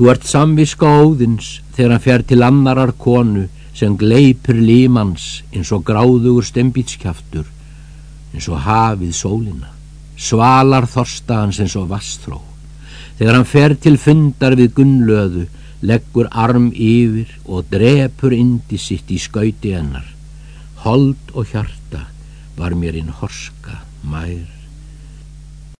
Þú ert samviska óðins þegar hann fer til annarar konu sem gleipur límans eins og gráðugur stembítskjaftur, eins og hafið sólina, svalar þorstans eins og vastþró. Þegar hann fer til fundar við gunnlöðu, leggur arm yfir og drepur indi sitt í skauti hennar. Hold og hjarta var mér inn horska mær.